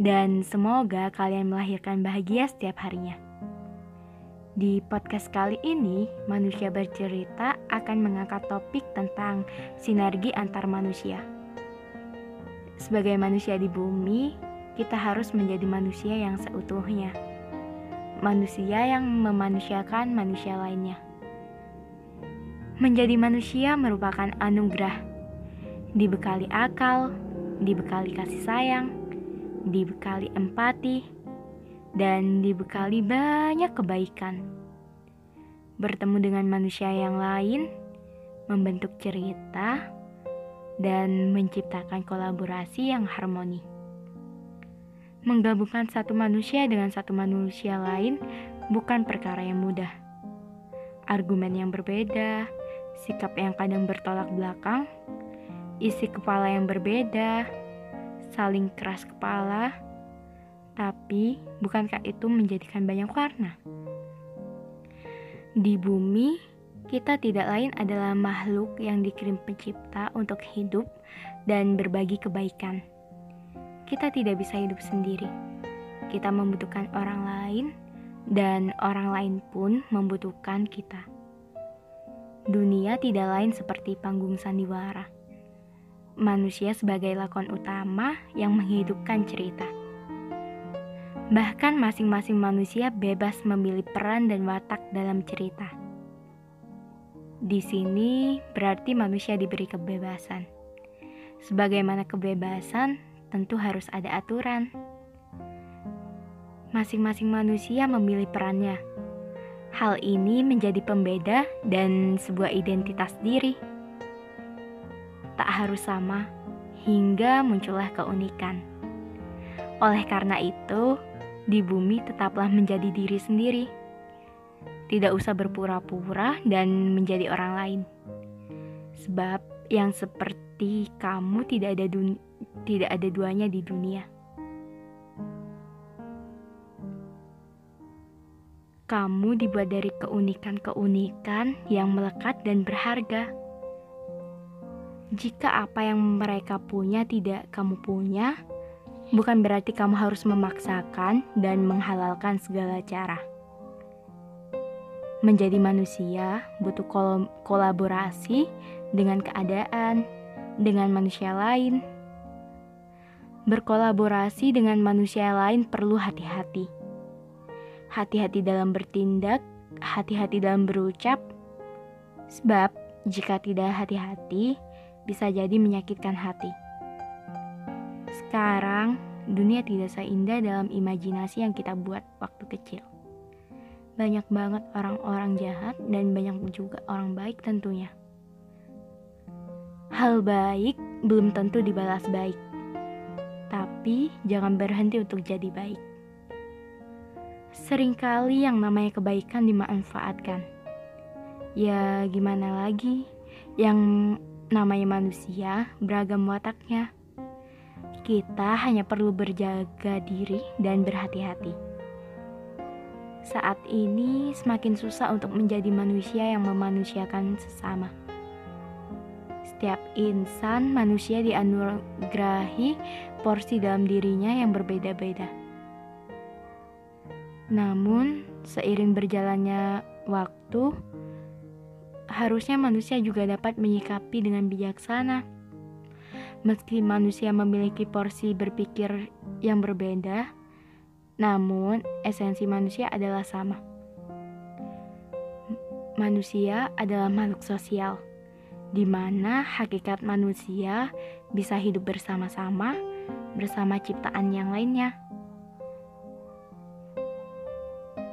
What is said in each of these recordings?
dan semoga kalian melahirkan bahagia setiap harinya. Di podcast kali ini, manusia bercerita akan mengangkat topik tentang sinergi antar manusia. Sebagai manusia di bumi, kita harus menjadi manusia yang seutuhnya. Manusia yang memanusiakan manusia lainnya. Menjadi manusia merupakan anugerah, dibekali akal, dibekali kasih sayang, dibekali empati, dan dibekali banyak kebaikan. Bertemu dengan manusia yang lain, membentuk cerita, dan menciptakan kolaborasi yang harmoni. Menggabungkan satu manusia dengan satu manusia lain bukan perkara yang mudah. Argumen yang berbeda, sikap yang kadang bertolak belakang, isi kepala yang berbeda, saling keras kepala, tapi bukankah itu menjadikan banyak warna? Di bumi, kita tidak lain adalah makhluk yang dikirim pencipta untuk hidup dan berbagi kebaikan. Kita tidak bisa hidup sendiri. Kita membutuhkan orang lain dan orang lain pun membutuhkan kita. Dunia tidak lain seperti panggung sandiwara manusia sebagai lakon utama yang menghidupkan cerita. Bahkan masing-masing manusia bebas memilih peran dan watak dalam cerita. Di sini berarti manusia diberi kebebasan. Sebagaimana kebebasan, tentu harus ada aturan. Masing-masing manusia memilih perannya. Hal ini menjadi pembeda dan sebuah identitas diri tak harus sama hingga muncullah keunikan. Oleh karena itu, di bumi tetaplah menjadi diri sendiri. Tidak usah berpura-pura dan menjadi orang lain. Sebab yang seperti kamu tidak ada tidak ada duanya di dunia. Kamu dibuat dari keunikan-keunikan yang melekat dan berharga. Jika apa yang mereka punya tidak kamu punya, bukan berarti kamu harus memaksakan dan menghalalkan segala cara. Menjadi manusia butuh kol kolaborasi dengan keadaan, dengan manusia lain. Berkolaborasi dengan manusia lain perlu hati-hati. Hati-hati dalam bertindak, hati-hati dalam berucap. Sebab jika tidak hati-hati, bisa jadi menyakitkan hati. Sekarang, dunia tidak seindah dalam imajinasi yang kita buat waktu kecil. Banyak banget orang-orang jahat dan banyak juga orang baik tentunya. Hal baik belum tentu dibalas baik. Tapi jangan berhenti untuk jadi baik. Seringkali yang namanya kebaikan dimanfaatkan. Ya gimana lagi? Yang Namanya manusia, beragam wataknya. Kita hanya perlu berjaga diri dan berhati-hati. Saat ini semakin susah untuk menjadi manusia yang memanusiakan sesama. Setiap insan manusia dianugerahi porsi dalam dirinya yang berbeda-beda. Namun, seiring berjalannya waktu, harusnya manusia juga dapat menyikapi dengan bijaksana. Meski manusia memiliki porsi berpikir yang berbeda, namun esensi manusia adalah sama. Manusia adalah makhluk sosial, di mana hakikat manusia bisa hidup bersama-sama bersama ciptaan yang lainnya.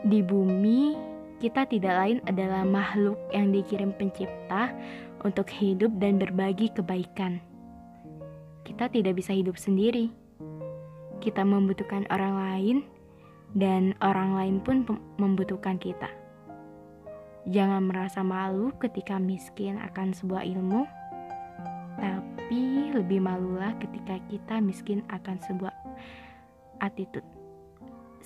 Di bumi, kita tidak lain adalah makhluk yang dikirim Pencipta untuk hidup dan berbagi kebaikan kita tidak bisa hidup sendiri. Kita membutuhkan orang lain, dan orang lain pun membutuhkan kita. Jangan merasa malu ketika miskin akan sebuah ilmu, tapi lebih malulah ketika kita miskin akan sebuah attitude.